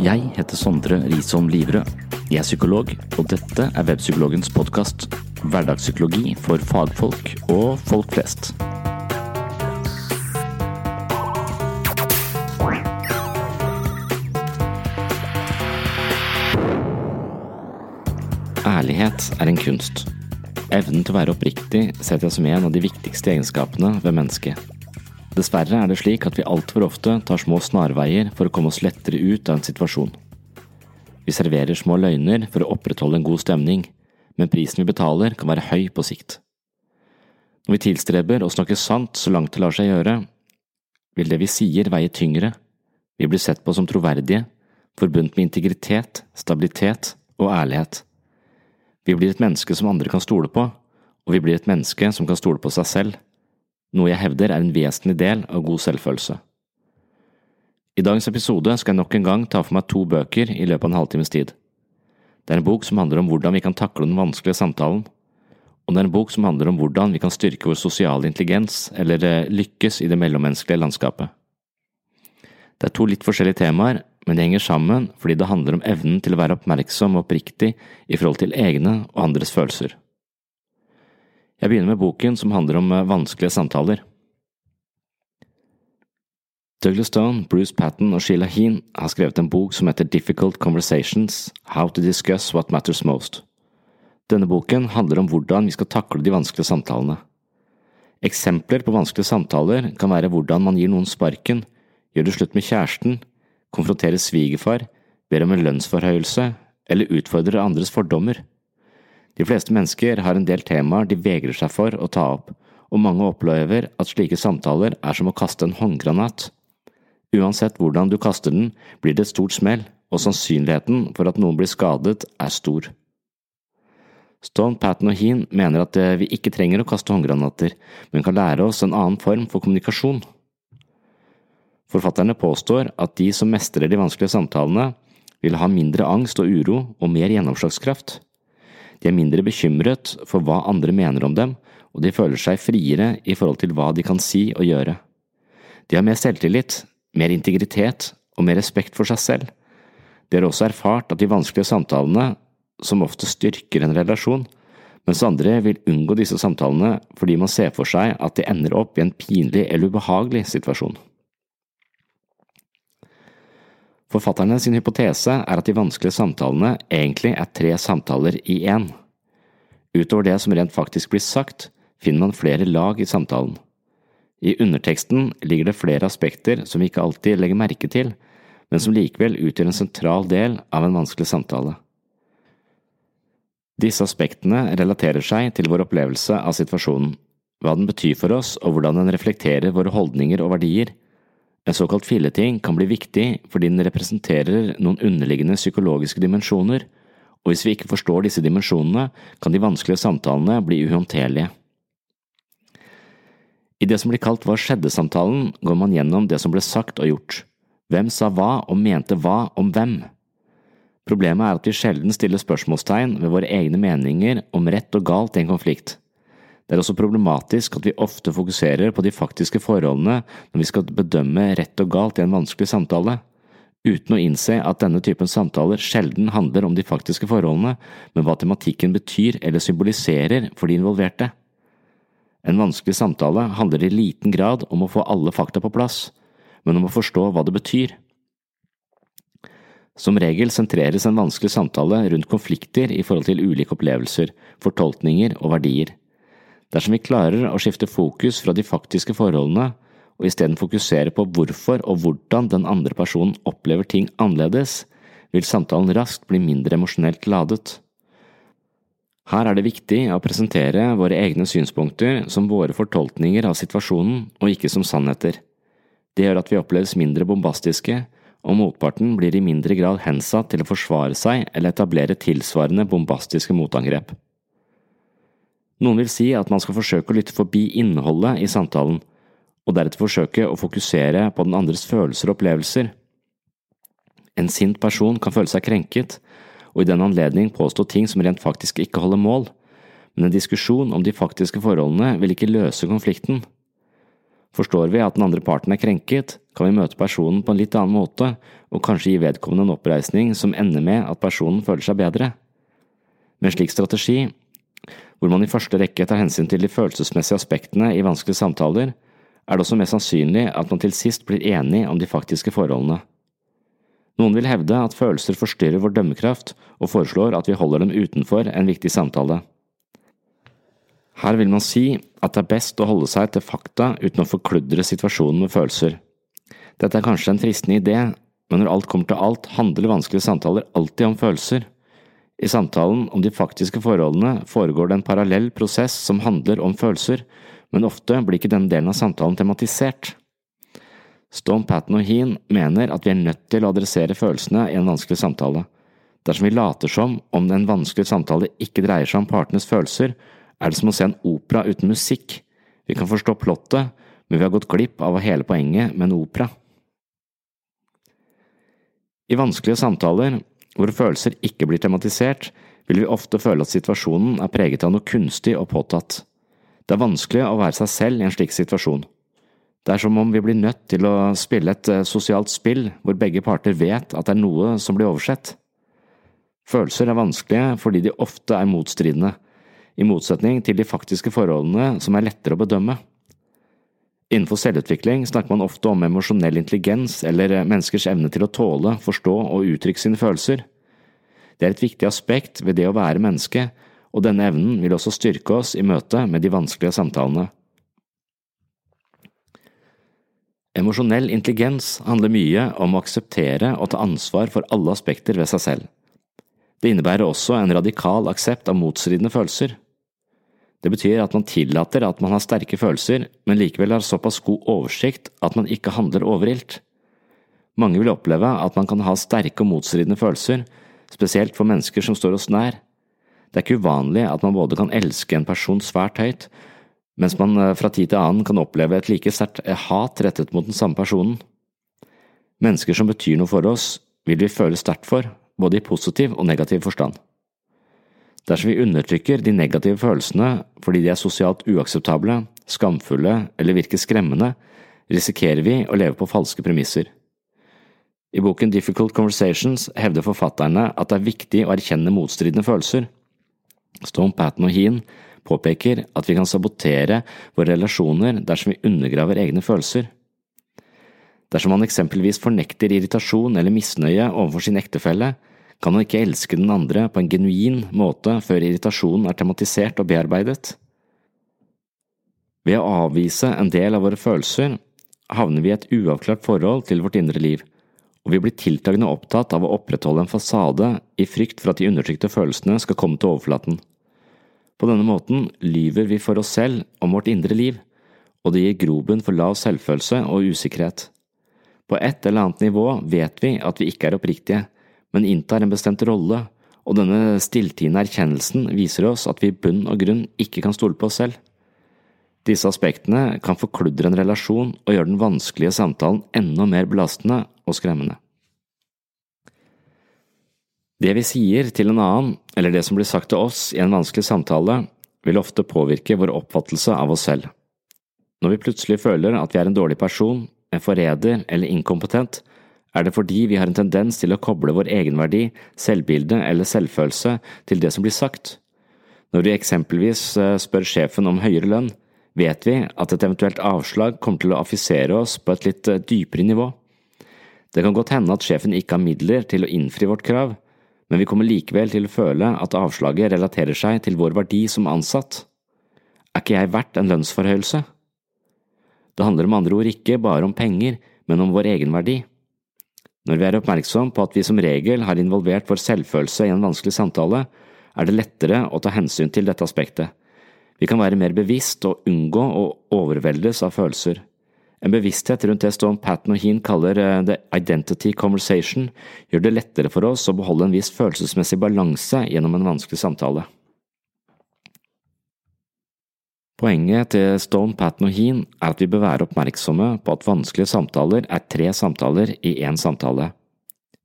Jeg heter Sondre Risholm Livrød. Jeg er psykolog, og dette er Webpsykologens podkast. Hverdagspsykologi for fagfolk og folk flest. Ærlighet er en kunst. Evnen til å være oppriktig setter jeg som en av de viktigste egenskapene ved mennesket. Dessverre er det slik at vi altfor ofte tar små snarveier for å komme oss lettere ut av en situasjon. Vi serverer små løgner for å opprettholde en god stemning, men prisen vi betaler kan være høy på sikt. Når vi tilstreber å snakke sant så langt det lar seg gjøre, vil det vi sier veie tyngre, vi blir sett på som troverdige, forbundet med integritet, stabilitet og ærlighet. Vi blir et menneske som andre kan stole på, og vi blir et menneske som kan stole på seg selv, noe jeg hevder er en vesentlig del av god selvfølelse. I dagens episode skal jeg nok en gang ta for meg to bøker i løpet av en halvtimes tid. Det er en bok som handler om hvordan vi kan takle den vanskelige samtalen, og det er en bok som handler om hvordan vi kan styrke vår sosiale intelligens eller eh, lykkes i det mellommenneskelige landskapet. Det er to litt forskjellige temaer, men de henger sammen fordi det handler om evnen til å være oppmerksom og oppriktig i forhold til egne og andres følelser. Jeg begynner med boken som handler om eh, vanskelige samtaler. Douglas Stone, Bruce Patton og Sheila Heen har skrevet en bok som heter Difficult Conversations – How to Discuss What Matters Most. Denne boken handler om hvordan vi skal takle de vanskelige samtalene. Eksempler på vanskelige samtaler kan være hvordan man gir noen sparken, gjør det slutt med kjæresten, konfronterer svigerfar, ber om en lønnsforhøyelse eller utfordrer andres fordommer. De fleste mennesker har en del temaer de vegrer seg for å ta opp, og mange opplever at slike samtaler er som å kaste en håndgranat. Uansett hvordan du kaster den, blir det et stort smell, og sannsynligheten for at noen blir skadet, er stor. Stone, Patton og Heen mener at eh, vi ikke trenger å kaste håndgranater, men kan lære oss en annen form for kommunikasjon. Forfatterne påstår at de som mestrer de vanskelige samtalene, vil ha mindre angst og uro og mer gjennomslagskraft. De er mindre bekymret for hva andre mener om dem, og de føler seg friere i forhold til hva de kan si og gjøre. De har mer selvtillit, mer integritet og mer respekt for seg selv. De har også erfart at de vanskelige samtalene som ofte styrker en relasjon, mens andre vil unngå disse samtalene fordi man ser for seg at de ender opp i en pinlig eller ubehagelig situasjon. Forfatterne sin hypotese er at de vanskelige samtalene egentlig er tre samtaler i én. Utover det som rent faktisk blir sagt, finner man flere lag i samtalen. I underteksten ligger det flere aspekter som vi ikke alltid legger merke til, men som likevel utgjør en sentral del av en vanskelig samtale. Disse aspektene relaterer seg til vår opplevelse av situasjonen, hva den betyr for oss og hvordan den reflekterer våre holdninger og verdier. En såkalt filleting kan bli viktig fordi den representerer noen underliggende psykologiske dimensjoner, og hvis vi ikke forstår disse dimensjonene, kan de vanskelige samtalene bli uhåndterlige. I det som blir kalt Hva skjedde-samtalen, går man gjennom det som ble sagt og gjort. Hvem sa hva og mente hva om hvem? Problemet er at vi sjelden stiller spørsmålstegn ved våre egne meninger om rett og galt i en konflikt. Det er også problematisk at vi ofte fokuserer på de faktiske forholdene når vi skal bedømme rett og galt i en vanskelig samtale, uten å innse at denne typen samtaler sjelden handler om de faktiske forholdene, men hva tematikken betyr eller symboliserer for de involverte. En vanskelig samtale handler i liten grad om å få alle fakta på plass, men om å forstå hva det betyr. Som regel sentreres en vanskelig samtale rundt konflikter i forhold til ulike opplevelser, fortolkninger og verdier. Dersom vi klarer å skifte fokus fra de faktiske forholdene, og isteden fokusere på hvorfor og hvordan den andre personen opplever ting annerledes, vil samtalen raskt bli mindre emosjonelt ladet. Her er det viktig å presentere våre egne synspunkter som våre fortolkninger av situasjonen, og ikke som sannheter. Det gjør at vi oppleves mindre bombastiske, og motparten blir i mindre grad hensatt til å forsvare seg eller etablere tilsvarende bombastiske motangrep. Noen vil si at man skal forsøke å lytte forbi innholdet i samtalen, og deretter forsøke å fokusere på den andres følelser og opplevelser. En sint person kan føle seg krenket, og i den anledning påstå ting som rent faktisk ikke holder mål, men en diskusjon om de faktiske forholdene vil ikke løse konflikten. Forstår vi at den andre parten er krenket, kan vi møte personen på en litt annen måte, og kanskje gi vedkommende en oppreisning som ender med at personen føler seg bedre. Med en slik strategi, hvor man i første rekke tar hensyn til de følelsesmessige aspektene i vanskelige samtaler, er det også mest sannsynlig at man til sist blir enig om de faktiske forholdene. Noen vil hevde at følelser forstyrrer vår dømmekraft, og foreslår at vi holder dem utenfor en viktig samtale. Her vil man si at det er best å holde seg til fakta uten å forkludre situasjonen med følelser. Dette er kanskje en fristende idé, men når alt kommer til alt, handler vanskelige samtaler alltid om følelser. I samtalen om de faktiske forholdene foregår det en parallell prosess som handler om følelser, men ofte blir ikke denne delen av samtalen tematisert. Stone Patten og Heen mener at vi er nødt til å adressere følelsene i en vanskelig samtale. Dersom vi later som om en vanskelig samtale ikke dreier seg om partenes følelser, er det som å se en opera uten musikk. Vi kan forstå plottet, men vi har gått glipp av hele poenget med en opera. I vanskelige samtaler, hvor følelser ikke blir tematisert, vil vi ofte føle at situasjonen er preget av noe kunstig og påtatt. Det er vanskelig å være seg selv i en slik situasjon. Det er som om vi blir nødt til å spille et eh, sosialt spill hvor begge parter vet at det er noe som blir oversett. Følelser er vanskelige fordi de ofte er motstridende, i motsetning til de faktiske forholdene som er lettere å bedømme. Innenfor selvutvikling snakker man ofte om emosjonell intelligens eller menneskers evne til å tåle, forstå og uttrykke sine følelser. Det er et viktig aspekt ved det å være menneske, og denne evnen vil også styrke oss i møte med de vanskelige samtalene. Emosjonell intelligens handler mye om å akseptere og ta ansvar for alle aspekter ved seg selv. Det innebærer også en radikal aksept av motstridende følelser. Det betyr at man tillater at man har sterke følelser, men likevel har såpass god oversikt at man ikke handler overilt. Mange vil oppleve at man kan ha sterke og motstridende følelser, spesielt for mennesker som står oss nær. Det er ikke uvanlig at man både kan elske en person svært høyt, mens man eh, fra tid til annen kan oppleve et like sterkt eh, hat rettet mot den samme personen. Mennesker som betyr noe for oss, vil vi føle sterkt for, både i positiv og negativ forstand. Dersom vi undertrykker de negative følelsene fordi de er sosialt uakseptable, skamfulle eller virker skremmende, risikerer vi å leve på falske premisser. I boken Difficult Conversations hevder forfatterne at det er viktig å erkjenne motstridende følelser. Stone Patten og Heen påpeker at vi kan sabotere våre relasjoner dersom vi undergraver egne følelser. Dersom man eksempelvis fornekter irritasjon eller misnøye overfor sin ektefelle, kan man ikke elske den andre på en genuin måte før irritasjonen er tematisert og bearbeidet. Ved å avvise en del av våre følelser havner vi i et uavklart forhold til vårt indre liv, og vi blir tiltagende opptatt av å opprettholde en fasade i frykt for at de undertrykte følelsene skal komme til overflaten. På denne måten lyver vi for oss selv om vårt indre liv, og det gir grobunn for lav selvfølelse og usikkerhet. På et eller annet nivå vet vi at vi ikke er oppriktige, men inntar en bestemt rolle, og denne stilltiende erkjennelsen viser oss at vi i bunn og grunn ikke kan stole på oss selv. Disse aspektene kan forkludre en relasjon og gjøre den vanskelige samtalen enda mer belastende og skremmende. Det vi sier til en annen, eller det som blir sagt til oss i en vanskelig samtale, vil ofte påvirke vår oppfattelse av oss selv. Når vi plutselig føler at vi er en dårlig person, en forræder eller inkompetent, er det fordi vi har en tendens til å koble vår egenverdi, selvbilde eller selvfølelse til det som blir sagt. Når vi eksempelvis eh, spør sjefen om høyere lønn, vet vi at et eventuelt avslag kommer til å affisere oss på et litt eh, dypere nivå. Det kan godt hende at sjefen ikke har midler til å innfri vårt krav, men vi kommer likevel til å føle at avslaget relaterer seg til vår verdi som ansatt. Er ikke jeg verdt en lønnsforhøyelse? Det handler med andre ord ikke bare om penger, men om vår egenverdi. Når vi er oppmerksom på at vi som regel har involvert vår selvfølelse i en vanskelig samtale, er det lettere å ta hensyn til dette aspektet. Vi kan være mer bevisst og unngå å overveldes av følelser. En bevissthet rundt det Stone Patten og Heen kaller eh, the identity conversation, gjør det lettere for oss å beholde en viss følelsesmessig balanse gjennom en vanskelig samtale. Poenget til Stone, Patton og Heen er at vi bør være oppmerksomme på at vanskelige samtaler er tre samtaler i én samtale.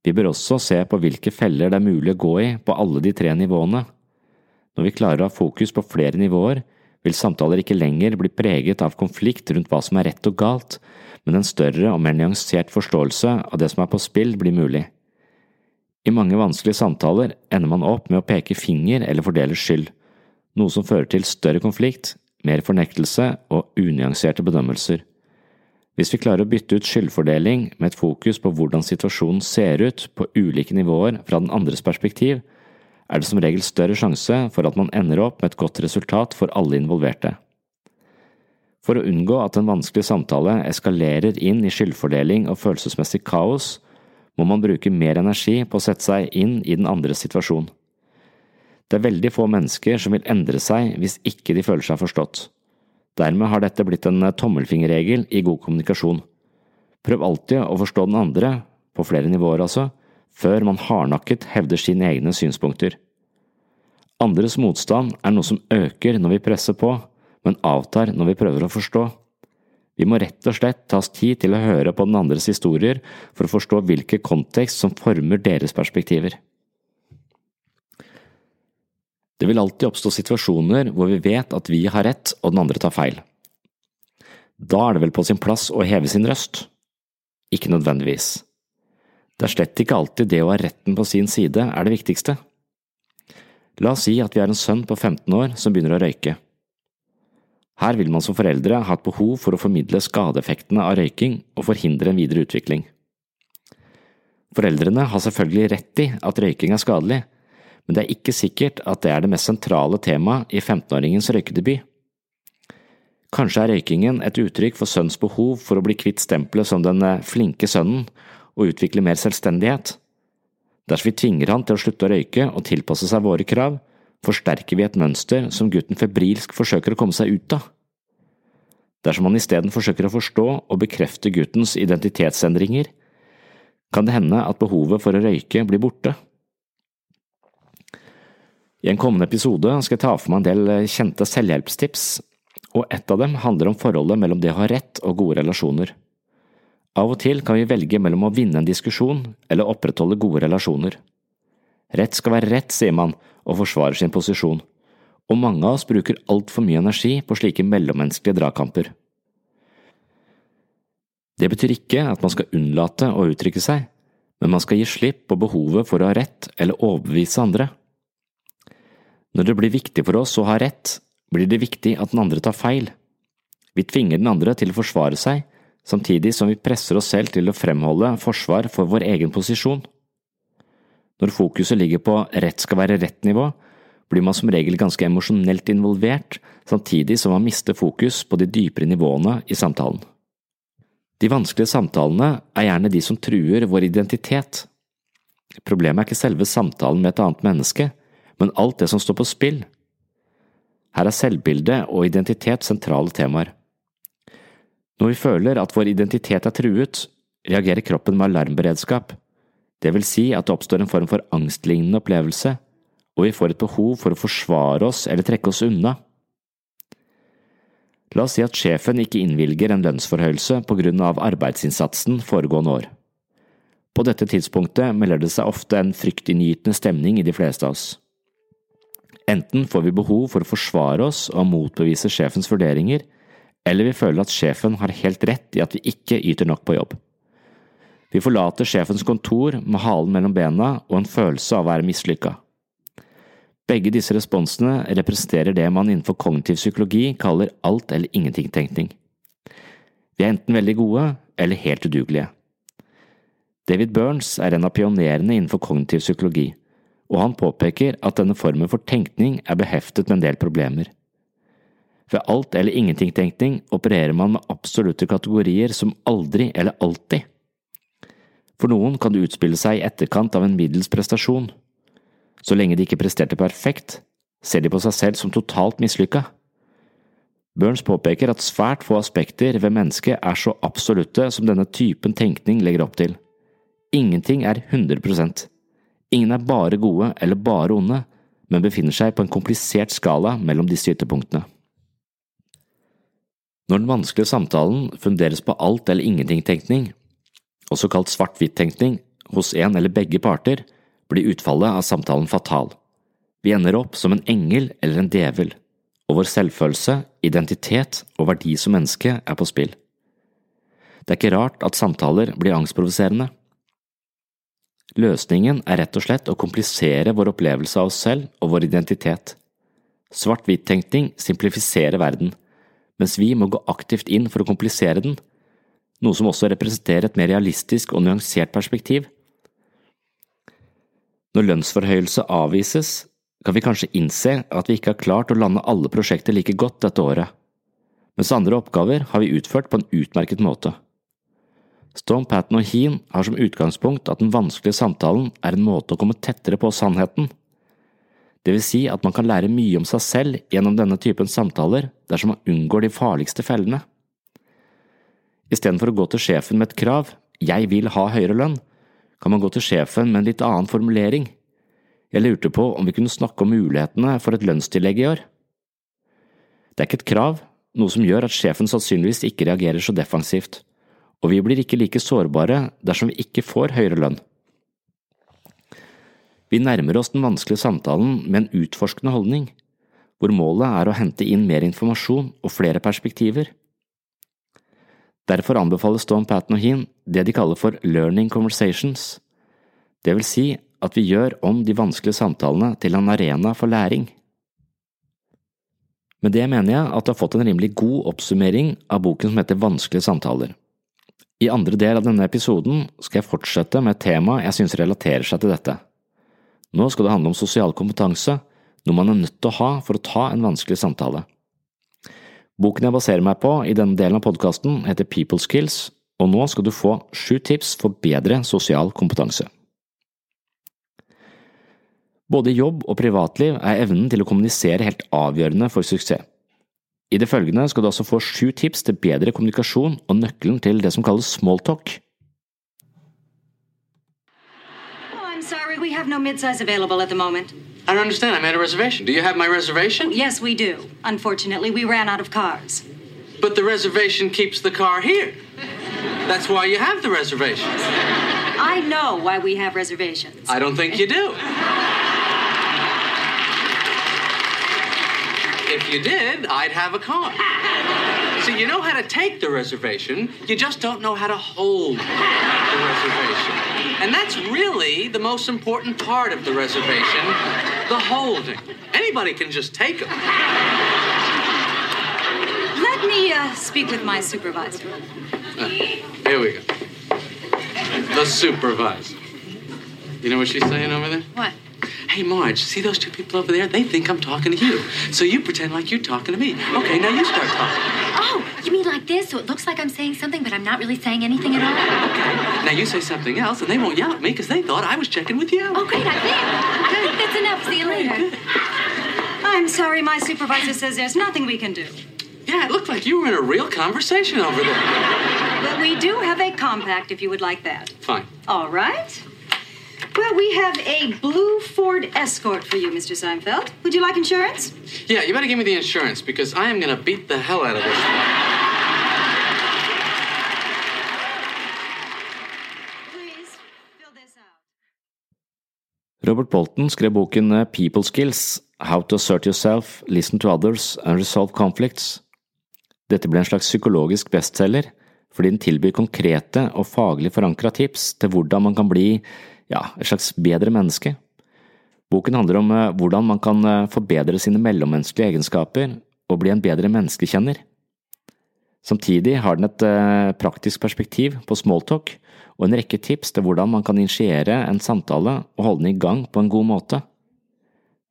Vi bør også se på hvilke feller det er mulig å gå i på alle de tre nivåene. Når vi klarer å ha fokus på flere nivåer, vil samtaler ikke lenger bli preget av konflikt rundt hva som er rett og galt, men en større og mer nyansert forståelse av det som er på spill, blir mulig. I mange vanskelige samtaler ender man opp med å peke finger eller fordele skyld, noe som fører til større konflikt mer fornektelse og unyanserte bedømmelser. Hvis vi klarer å bytte ut skyldfordeling med et fokus på hvordan situasjonen ser ut på ulike nivåer fra den andres perspektiv, er det som regel større sjanse for at man ender opp med et godt resultat for alle involverte. For å unngå at en vanskelig samtale eskalerer inn i skyldfordeling og følelsesmessig kaos, må man bruke mer energi på å sette seg inn i den andres situasjon. Det er veldig få mennesker som vil endre seg hvis ikke de føler seg forstått. Dermed har dette blitt en tommelfingerregel i god kommunikasjon. Prøv alltid å forstå den andre, på flere nivåer altså, før man hardnakket hevder sine egne synspunkter. Andres motstand er noe som øker når vi presser på, men avtar når vi prøver å forstå. Vi må rett og slett ta oss tid til å høre på den andres historier for å forstå hvilken kontekst som former deres perspektiver. Det vil alltid oppstå situasjoner hvor vi vet at vi har rett og den andre tar feil. Da er det vel på sin plass å heve sin røst? Ikke nødvendigvis. Det er slett ikke alltid det å ha retten på sin side er det viktigste. La oss si at vi er en sønn på 15 år som begynner å røyke. Her vil man som foreldre ha et behov for å formidle skadeeffektene av røyking og forhindre en videre utvikling. Foreldrene har selvfølgelig rett i at røyking er skadelig, men det er ikke sikkert at det er det mest sentrale temaet i 15-åringens røykedebut. Kanskje er røykingen et uttrykk for sønns behov for å bli kvitt stempelet som den eh, flinke sønnen og utvikle mer selvstendighet. Dersom vi tvinger han til å slutte å røyke og tilpasse seg våre krav, forsterker vi et mønster som gutten febrilsk forsøker å komme seg ut av. Dersom han isteden forsøker å forstå og bekrefte guttens identitetsendringer, kan det hende at behovet for å røyke blir borte. I en kommende episode skal jeg ta for meg en del eh, kjente selvhjelpstips, og ett av dem handler om forholdet mellom det å ha rett og gode relasjoner. Av og til kan vi velge mellom å vinne en diskusjon eller opprettholde gode relasjoner. Rett skal være rett, sier man, og forsvarer sin posisjon, og mange av oss bruker altfor mye energi på slike mellommenneskelige dragkamper. Det betyr ikke at man skal unnlate å uttrykke seg, men man skal gi slipp på behovet for å ha rett eller overbevise andre. Når det blir viktig for oss å ha rett, blir det viktig at den andre tar feil. Vi tvinger den andre til å forsvare seg, samtidig som vi presser oss selv til å fremholde forsvar for vår egen posisjon. Når fokuset ligger på rett skal være rett-nivå, blir man som regel ganske emosjonelt involvert, samtidig som man mister fokus på de dypere nivåene i samtalen. De vanskelige samtalene er gjerne de som truer vår identitet. Problemet er ikke selve samtalen med et annet menneske, men alt det som står på spill. Her er selvbilde og identitet sentrale temaer. Når vi føler at vår identitet er truet, reagerer kroppen med alarmberedskap. Det vil si at det oppstår en form for angstlignende opplevelse, og vi får et behov for å forsvare oss eller trekke oss unna. La oss si at sjefen ikke innvilger en lønnsforhøyelse på grunn av arbeidsinnsatsen foregående år. På dette tidspunktet melder det seg ofte en fryktinngytende stemning i de fleste av oss. Enten får vi behov for å forsvare oss og motbevise sjefens vurderinger, eller vi føler at sjefen har helt rett i at vi ikke yter nok på jobb. Vi forlater sjefens kontor med halen mellom bena og en følelse av å være mislykka. Begge disse responsene representerer det man innenfor kognitiv psykologi kaller alt eller ingenting-tenkning. Vi er enten veldig gode eller helt udugelige. David Burns er en av pionerene innenfor kognitiv psykologi og han påpeker at denne formen for tenkning er beheftet med en del problemer. Ved alt eller ingenting-tenkning opererer man med absolutte kategorier som aldri eller alltid. For noen kan det utspille seg i etterkant av en middels prestasjon. Så lenge de ikke presterte perfekt, ser de på seg selv som totalt mislykka. Burns påpeker at svært få aspekter ved mennesket er så absolutte som denne typen tenkning legger opp til. Ingenting er 100 Ingen er bare gode eller bare onde, men befinner seg på en komplisert skala mellom disse ytterpunktene. Når den vanskelige samtalen funderes på alt- eller ingenting-tenkning, også kalt svart-hvitt-tenkning, hos en eller begge parter, blir utfallet av samtalen fatal. Vi ender opp som en engel eller en djevel, og vår selvfølelse, identitet og verdi som menneske er på spill. Det er ikke rart at samtaler blir angstprovoserende. Løsningen er rett og slett å komplisere vår opplevelse av oss selv og vår identitet. Svart-hvitt-tenkning simplifiserer verden, mens vi må gå aktivt inn for å komplisere den, noe som også representerer et mer realistisk og nyansert perspektiv. Når lønnsforhøyelse avvises, kan vi kanskje innse at vi ikke har klart å lande alle prosjekter like godt dette året, mens andre oppgaver har vi utført på en utmerket måte. Stone Patten og Heen har som utgangspunkt at den vanskelige samtalen er en måte å komme tettere på sannheten. Det vil si at man kan lære mye om seg selv gjennom denne typen samtaler dersom man unngår de farligste fellene. Istedenfor å gå til sjefen med et krav, jeg vil ha høyere lønn, kan man gå til sjefen med en litt annen formulering. Jeg lurte på om vi kunne snakke om mulighetene for et lønnstillegg i år. Det er ikke et krav, noe som gjør at sjefen sannsynligvis ikke reagerer så defensivt, og vi blir ikke like sårbare dersom vi ikke får høyere lønn. Vi nærmer oss den vanskelige samtalen med en utforskende holdning, hvor målet er å hente inn mer informasjon og flere perspektiver. Derfor anbefaler Stone Patten og Heen det de kaller for learning conversations, det vil si at vi gjør om de vanskelige samtalene til en arena for læring. Med det mener jeg at du har fått en rimelig god oppsummering av boken som heter Vanskelige samtaler. I andre del av denne episoden skal jeg fortsette med et tema jeg synes relaterer seg til dette. Nå skal det handle om sosial kompetanse, noe man er nødt til å ha for å ta en vanskelig samtale. Boken jeg baserer meg på i denne delen av podkasten heter People Skills, og nå skal du få sju tips for bedre sosial kompetanse. Både jobb og privatliv er evnen til å kommunisere helt avgjørende for suksess. I det følgende skal du altså få sju tips til bedre kommunikasjon og nøkkelen til det som kalles smalltalk. Oh, I'm sorry, we have no midsize available at the moment. I don't understand. I made a reservation. Do you have my reservation? Yes, we do. Unfortunately, we ran out of cars. But the reservation keeps the car here. That's why you have the reservation. I know why we have reservations. I don't think you do. If you did, I'd have a car. So you know how to take the reservation, you just don't know how to hold the reservation. And that's really the most important part of the reservation the holding. Anybody can just take them. Let me uh, speak with my supervisor. Uh, here we go. The supervisor. You know what she's saying over there? What? Hey, Marge, see those two people over there? They think I'm talking to you. So you pretend like you're talking to me. Okay, now you start talking. Oh, you mean like this? So it looks like I'm saying something, but I'm not really saying anything at all? Okay, now you say something else, and they won't yell at me because they thought I was checking with you. Oh, great, I think. I think that's enough. See you later. I'm sorry, my supervisor says there's nothing we can do. Yeah, it looked like you were in a real conversation over there. But we do have a compact if you would like that. Fine. All right. Well, we have a blue Ford Escort for you, Mr. Seinfeld. Would you like insurance? Yeah, you better give me the insurance because I am going to beat the hell out of this one. Please, fill this out. Robert Bolton skrev boken eh, People Skills – How to Assert Yourself, Listen to Others and Resolve Conflicts. Dette ble en slags psykologisk bestselger, fordi den tilbyr konkrete og faglig forankra tips til hvordan man kan bli ja, et slags bedre menneske. Boken handler om eh, hvordan man kan eh, forbedre sine mellommenneskelige egenskaper og bli en bedre menneskekjenner. Samtidig har den et eh, praktisk perspektiv på smalltalk og en rekke tips til hvordan man kan initiere en samtale og holde den i gang på en god måte.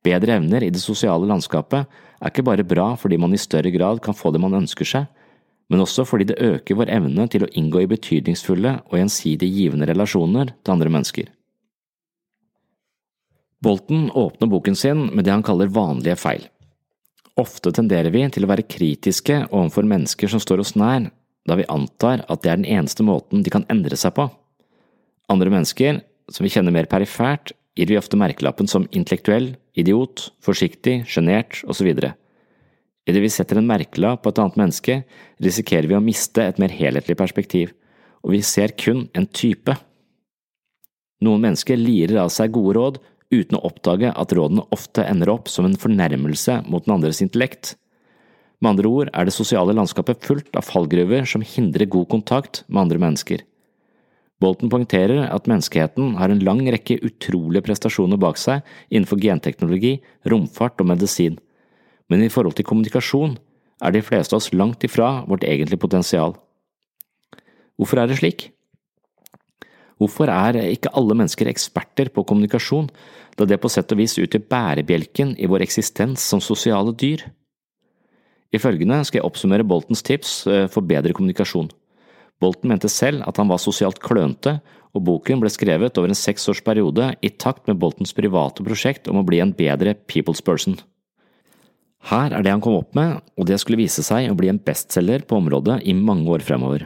Bedre evner i det sosiale landskapet er ikke bare bra fordi man i større grad kan få det man ønsker seg, men også fordi det øker vår evne til å inngå i betydningsfulle og gjensidig givende relasjoner til andre mennesker. Bolton åpner boken sin med det han kaller vanlige feil. Ofte tenderer vi til å være kritiske overfor mennesker som står oss nær, da vi antar at det er den eneste måten de kan endre seg på. Andre mennesker, som vi kjenner mer perifert, gir vi ofte merkelappen som intellektuell, idiot, forsiktig, sjenert osv. Idet vi setter en merkelapp på et annet menneske, risikerer vi å miste et mer helhetlig perspektiv, og vi ser kun en type. Noen mennesker lirer av seg gode råd uten å oppdage at rådene ofte ender opp som en fornærmelse mot den andres intellekt. Med andre ord er det sosiale landskapet fullt av fallgruver som hindrer god kontakt med andre mennesker. Bolten poengterer at menneskeheten har en lang rekke utrolige prestasjoner bak seg innenfor genteknologi, romfart og medisin, men i forhold til kommunikasjon er de fleste av oss langt ifra vårt egentlige potensial. Hvorfor er det slik? Hvorfor er ikke alle mennesker eksperter på kommunikasjon, da det på sett og vis utgjør bærebjelken i vår eksistens som sosiale dyr? I følgende skal jeg oppsummere Boltons tips eh, for bedre kommunikasjon. Bolton mente selv at han var sosialt klønete, og boken ble skrevet over en seks års periode i takt med Boltons private prosjekt om å bli en bedre people's person. Her er det han kom opp med, og det skulle vise seg å bli en bestselger på området i mange år fremover.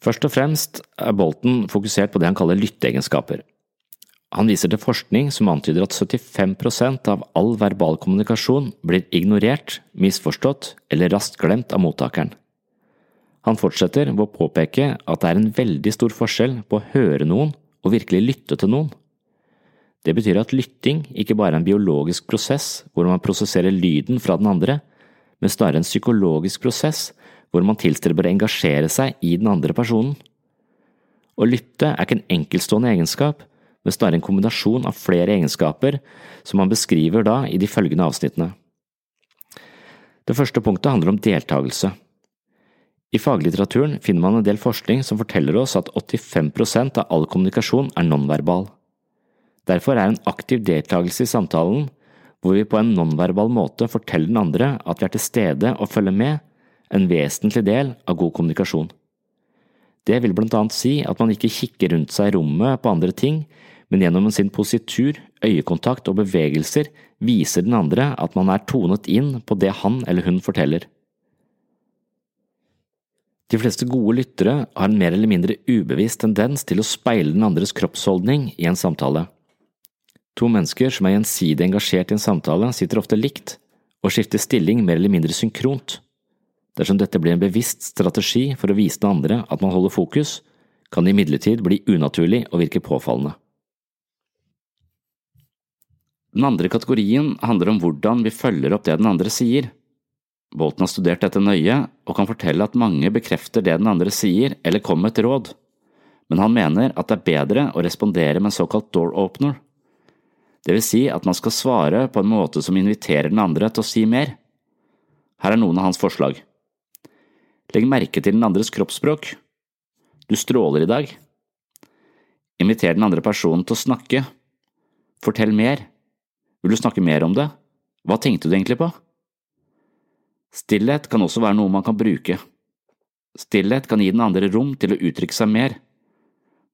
Først og fremst er Bolton fokusert på det han kaller lytteegenskaper. Han viser til forskning som antyder at 75% av all verbal kommunikasjon blir ignorert, misforstått eller raskt glemt av mottakeren. Han fortsetter ved å påpeke at det er en veldig stor forskjell på å høre noen og virkelig lytte til noen. Det betyr at lytting ikke bare er en biologisk prosess hvor man prosesserer lyden fra den andre, men snarere en psykologisk prosess hvor man tilstreber å engasjere seg i den andre personen. Å lytte er ikke en enkeltstående egenskap, men snarere en kombinasjon av flere egenskaper som man beskriver da i de følgende avsnittene. Det første punktet handler om deltakelse. I faglitteraturen finner man en del forskning som forteller oss at 85% av all kommunikasjon er nonverbal. Derfor er en aktiv deltakelse i samtalen, hvor vi på en nonverbal måte forteller den andre at vi er til stede og følger med, en vesentlig del av god kommunikasjon. Det vil blant annet si at man ikke kikker rundt seg i rommet på andre ting, men gjennom sin positur, øyekontakt og bevegelser viser den andre at man er tonet inn på det han eller hun forteller. De fleste gode lyttere har en mer eller mindre ubevisst tendens til å speile den andres kroppsholdning i en samtale. To mennesker som er gjensidig engasjert i en samtale, sitter ofte likt og skifter stilling mer eller mindre synkront. Dersom dette blir en bevisst strategi for å vise den andre at man holder fokus, kan det imidlertid bli unaturlig og virke påfallende. Den andre kategorien handler om hvordan vi følger opp det den andre sier. Bolten har studert dette nøye og kan fortelle at mange bekrefter det den andre sier eller kommer med et råd, men han mener at det er bedre å respondere med en såkalt door opener. Det vil si at man skal svare på en måte som inviterer den andre til å si mer. Her er noen av hans forslag. Legg merke til den andres kroppsspråk. Du stråler i dag. Inviter den andre personen til å snakke. Fortell mer. Vil du snakke mer om det? Hva tenkte du egentlig på? Stillhet kan også være noe man kan bruke. Stillhet kan gi den andre rom til å uttrykke seg mer.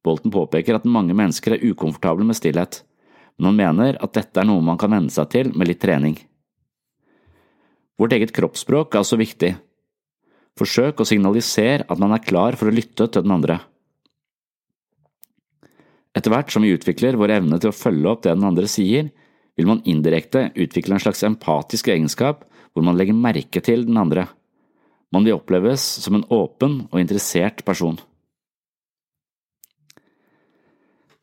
Bolten påpeker at mange mennesker er ukomfortable med stillhet, men han mener at dette er noe man kan venne seg til med litt trening. Vårt eget kroppsspråk er altså viktig. Forsøk å signalisere at man er klar for å lytte til den andre. Etter hvert som vi utvikler vår evne til å følge opp det den andre sier, vil man indirekte utvikle en slags empatisk egenskap hvor man legger merke til den andre. Man vil oppleves som en åpen og interessert person.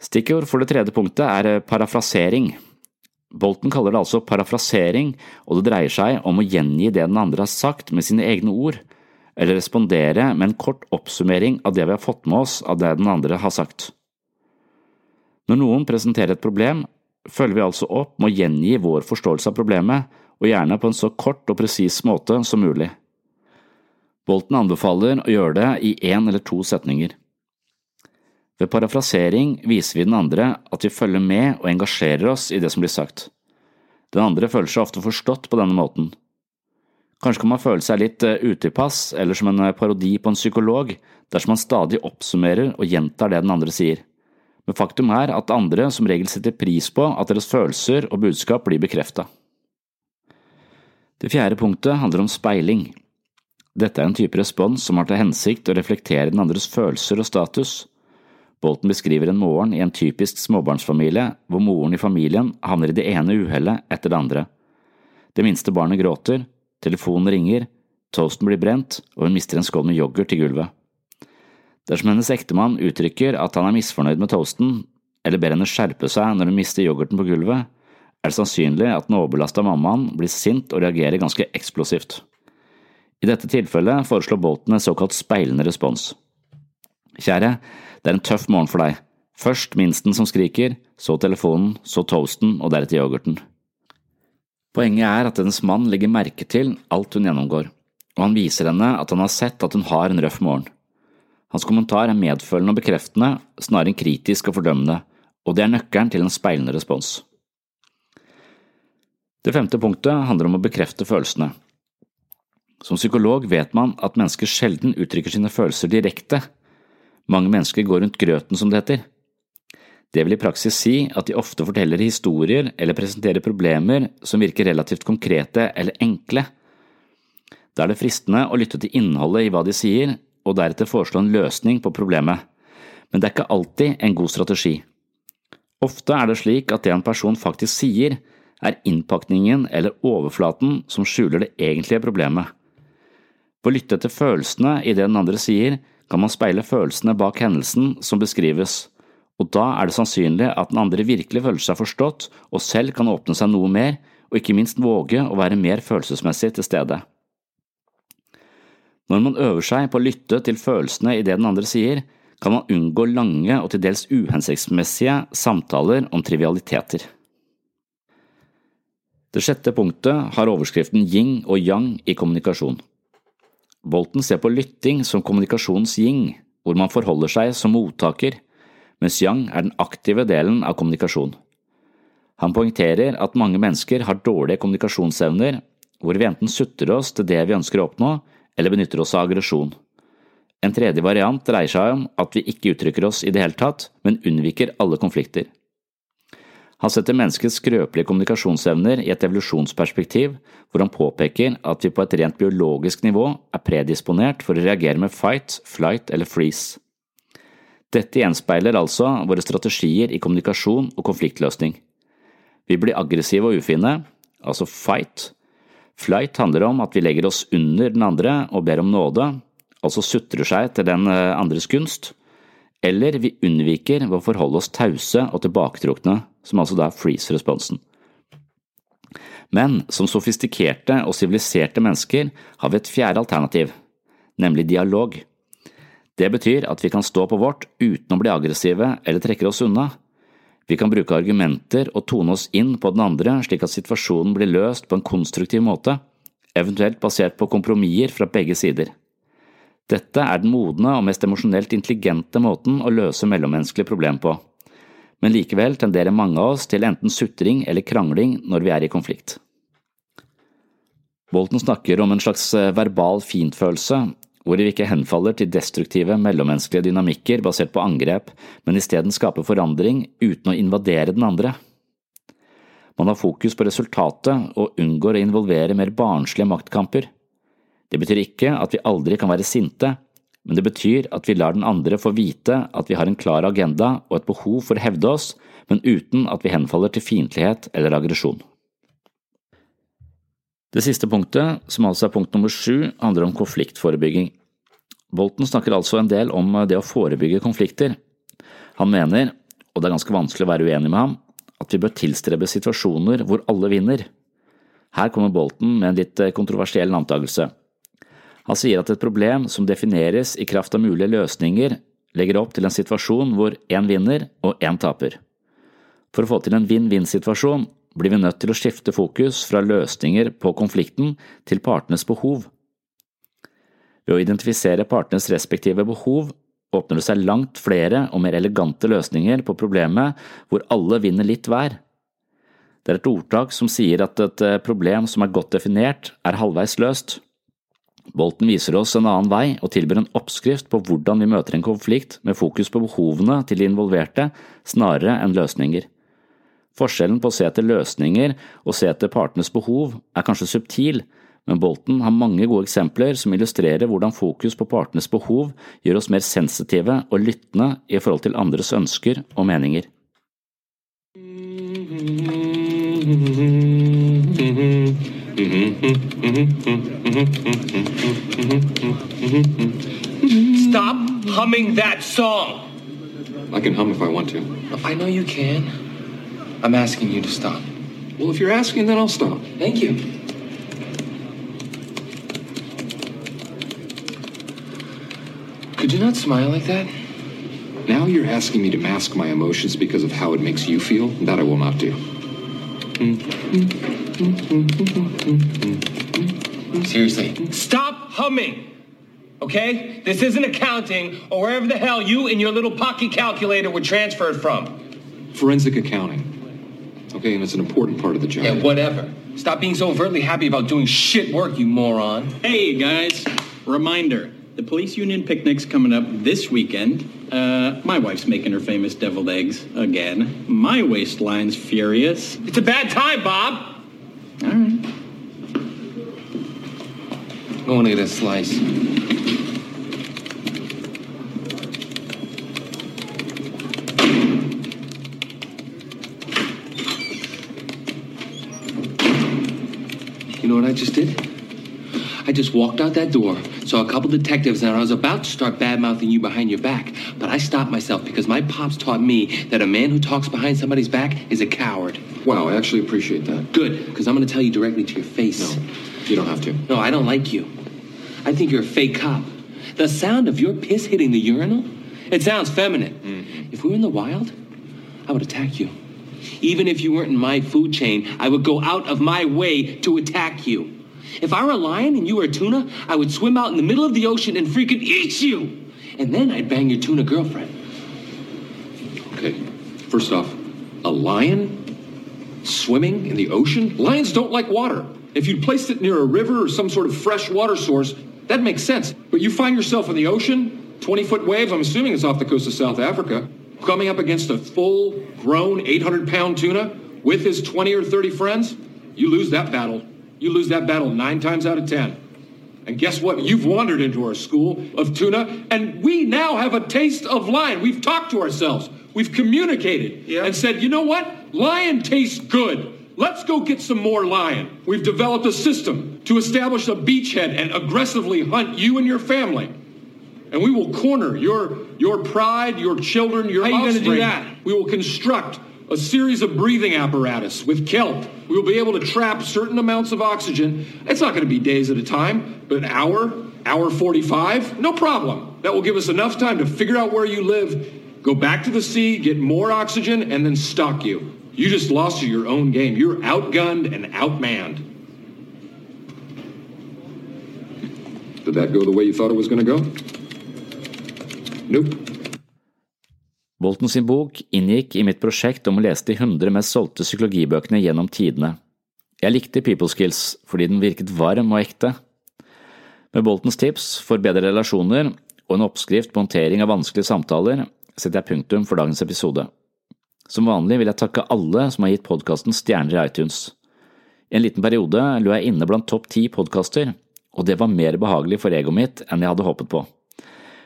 Stikkord for det tredje punktet er eh, parafrasering. Bolten kaller det altså parafrasering, og det dreier seg om å gjengi det den andre har sagt med sine egne ord, eller respondere med en kort oppsummering av det vi har fått med oss av det den andre har sagt. Når noen presenterer et problem, følger vi altså opp med å gjengi vår forståelse av problemet, og gjerne på en så kort og presis måte som mulig. Bolten anbefaler å gjøre det i én eller to setninger. Ved parafrasering viser vi den andre at vi følger med og engasjerer oss i det som blir sagt. Den andre føler seg ofte forstått på denne måten. Kanskje kan man føle seg litt eh, utilpass eller som en eh, parodi på en psykolog dersom man stadig oppsummerer og gjentar det den andre sier, men faktum er at andre som regel setter pris på at deres følelser og budskap blir bekrefta. Det fjerde punktet handler om speiling. Dette er en type respons som har til hensikt å reflektere den andres følelser og status. Bolten beskriver en morgen i en typisk småbarnsfamilie hvor moren i familien havner i det ene uhellet etter det andre. Det minste barnet gråter, telefonen ringer, toasten blir brent, og hun mister en skål med yoghurt i gulvet. Dersom hennes ektemann uttrykker at han er misfornøyd med toasten, eller ber henne skjerpe seg når hun mister yoghurten på gulvet, er det sannsynlig at den overbelasta mammaen blir sint og reagerer ganske eksplosivt. I dette tilfellet foreslår Bolten en såkalt speilende respons. Kjære, det er en tøff morgen for deg. Først minsten som skriker, så telefonen, så toasten og deretter yoghurten. Poenget er at hennes mann legger merke til alt hun gjennomgår, og han viser henne at han har sett at hun har en røff morgen. Hans kommentar er medfølende og bekreftende, snarere enn kritisk og fordømmende, og det er nøkkelen til en speilende respons. Det femte punktet handler om å bekrefte følelsene. Som psykolog vet man at mennesker sjelden uttrykker sine følelser direkte. Mange mennesker går rundt grøten, som det heter. Det vil i praksis si at de ofte forteller historier eller presenterer problemer som virker relativt konkrete eller enkle. Da er det fristende å lytte til innholdet i hva de sier, og deretter foreslå en løsning på problemet, men det er ikke alltid en god strategi. Ofte er det slik at det en person faktisk sier, er innpakningen eller overflaten som skjuler det egentlige problemet. Ved å lytte etter følelsene i det den andre sier, kan man speile følelsene bak hendelsen som beskrives, og da er det sannsynlig at den andre virkelig føler seg forstått og selv kan åpne seg noe mer, og ikke minst våge å være mer følelsesmessig til stede. Når man øver seg på å lytte til følelsene i det den andre sier, kan man unngå lange og til dels uhensiktsmessige samtaler om trivialiteter. Det sjette punktet har overskriften yin og yang i kommunikasjon. Bolten ser på lytting som kommunikasjons yin, hvor man forholder seg som mottaker, mens yang er den aktive delen av kommunikasjon. Han poengterer at mange mennesker har dårlige kommunikasjonsevner, hvor vi enten sutter oss til det vi ønsker å oppnå, eller benytter oss av aggresjon. En tredje variant dreier seg om at vi ikke uttrykker oss i det hele tatt, men unnviker alle konflikter. Han setter menneskets skrøpelige kommunikasjonsevner i et evolusjonsperspektiv, hvor han påpeker at vi på et rent biologisk nivå er predisponert for å reagere med fight, flight eller freeze. Dette gjenspeiler altså våre strategier i kommunikasjon og konfliktløsning. Vi blir aggressive og ufine, altså fight, Flight handler om at vi legger oss under den andre og ber om nåde, altså sutrer seg til den eh, andres gunst, eller vi unnviker ved å forholde oss tause og tilbaketrukne, som altså da er freeze-responsen. Men som sofistikerte og siviliserte mennesker har vi et fjerde alternativ, nemlig dialog. Det betyr at vi kan stå på vårt uten å bli aggressive eller trekke oss unna, vi kan bruke argumenter og tone oss inn på den andre slik at situasjonen blir løst på en konstruktiv måte, eventuelt basert på kompromisser fra begge sider. Dette er den modne og mest emosjonelt intelligente måten å løse mellommenneskelige problem på, men likevel tenderer mange av oss til enten sutring eller krangling når vi er i konflikt. Bolton snakker om en slags eh, verbal fintfølelse, hvor vi ikke henfaller til destruktive mellommenneskelige dynamikker basert på angrep, men isteden skaper forandring uten å invadere den andre. Man har fokus på resultatet og unngår å involvere mer barnslige maktkamper. Det betyr ikke at vi aldri kan være sinte, men det betyr at vi lar den andre få vite at vi har en klar agenda og et behov for å hevde oss, men uten at vi henfaller til fiendtlighet eller aggresjon. Det siste punktet, som altså er punkt nummer sju, handler om konfliktforebygging. Bolten snakker altså en del om det å forebygge konflikter. Han mener, og det er ganske vanskelig å være uenig med ham, at vi bør tilstrebe situasjoner hvor alle vinner. Her kommer Bolten med en litt kontroversiell antakelse. Han sier at et problem som defineres i kraft av mulige løsninger, legger opp til en situasjon hvor én vinner og én taper. For å få til en vinn-vinn-situasjon blir vi nødt til å skifte fokus fra løsninger på konflikten til partenes behov. Ved å identifisere partenes respektive behov åpner det seg langt flere og mer elegante løsninger på problemet hvor alle vinner litt hver. Det er et ordtak som sier at et eh, problem som er godt definert, er halvveis løst. Bolten viser oss en annen vei og tilbyr en oppskrift på hvordan vi møter en konflikt med fokus på behovene til de involverte snarere enn løsninger. Forskjellen på å se etter løsninger og se etter partenes behov er kanskje subtil, men Bolten har mange gode eksempler som illustrerer hvordan fokus på partenes behov gjør oss mer sensitive og lyttende i forhold til andres ønsker og meninger. Stop humming that song. I can hum if I want to. I know you can. I'm asking you to stop. Well, if you're asking, then I'll stop. Thank you. Could you not smile like that? Now you're asking me to mask my emotions because of how it makes you feel? That I will not do. Seriously, stop humming. Okay? This isn't accounting or wherever the hell you and your little pocket calculator were transferred from. Forensic accounting. Okay, and it's an important part of the job. Yeah, whatever. Stop being so overtly happy about doing shit work, you moron. Hey guys, reminder: the police union picnic's coming up this weekend. Uh, my wife's making her famous deviled eggs again. My waistline's furious. It's a bad time, Bob. All right. I want to get a slice. Know what I just did? I just walked out that door, saw a couple detectives, and I was about to start bad mouthing you behind your back. But I stopped myself because my pops taught me that a man who talks behind somebody's back is a coward. Wow, I actually appreciate that. Good, because I'm going to tell you directly to your face. No, you don't have to. No, I don't like you. I think you're a fake cop. The sound of your piss hitting the urinal, it sounds feminine. Mm. If we were in the wild, I would attack you. Even if you weren't in my food chain, I would go out of my way to attack you. If I were a lion and you were a tuna, I would swim out in the middle of the ocean and freaking eat you. And then I'd bang your tuna girlfriend. Okay, first off, a lion swimming in the ocean? Lions don't like water. If you'd placed it near a river or some sort of fresh water source, that makes sense. But you find yourself in the ocean, 20 foot waves, I'm assuming it's off the coast of South Africa, coming up against a full grown 800 pound tuna with his 20 or 30 friends, you lose that battle. You lose that battle nine times out of 10. And guess what? You've wandered into our school of tuna, and we now have a taste of lion. We've talked to ourselves, we've communicated, and said, you know what? Lion tastes good. Let's go get some more lion. We've developed a system to establish a beachhead and aggressively hunt you and your family. And we will corner your, your pride, your children, your How you gonna do that? We will construct a series of breathing apparatus with kelp. We will be able to trap certain amounts of oxygen. It's not going to be days at a time, but an hour, hour 45, no problem. That will give us enough time to figure out where you live, go back to the sea, get more oxygen, and then stalk you. You just lost your own game. You're outgunned and outmanned. Did that go the way you thought it was going to go? Nope. Bolton sin bok inngikk i mitt prosjekt om å lese de 100 mest solgte psykologibøkene gjennom tidene. Jeg likte People Skills fordi den virket varm og ekte. Med Boltons tips for bedre relasjoner og en oppskrift på håndtering av vanskelige samtaler setter jeg punktum for dagens episode. Som vanlig vil jeg takke alle som har gitt podkasten stjerner i iTunes. I en liten periode lå jeg inne blant topp ti podkaster, og det var mer behagelig for egoet mitt enn jeg hadde håpet på.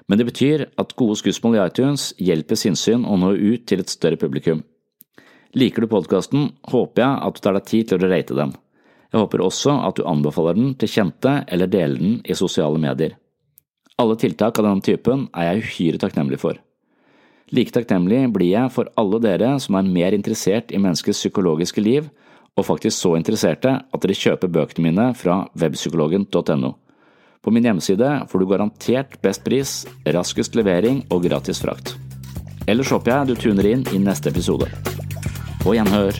Men det betyr at gode skussmål i iTunes hjelper sinnssyn å nå ut til et større publikum. Liker du podkasten, håper jeg at du tar deg tid til å rate den. Jeg håper også at du anbefaler den til kjente eller deler den i sosiale medier. Alle tiltak av denne typen er jeg uhyre takknemlig for. Like takknemlig blir jeg for alle dere som er mer interessert i menneskets psykologiske liv, og faktisk så interesserte at dere kjøper bøkene mine fra webpsykologen.no. På min hjemmeside får du garantert best pris, raskest levering og gratis frakt. Ellers håper jeg du tuner inn i neste episode. På gjenhør.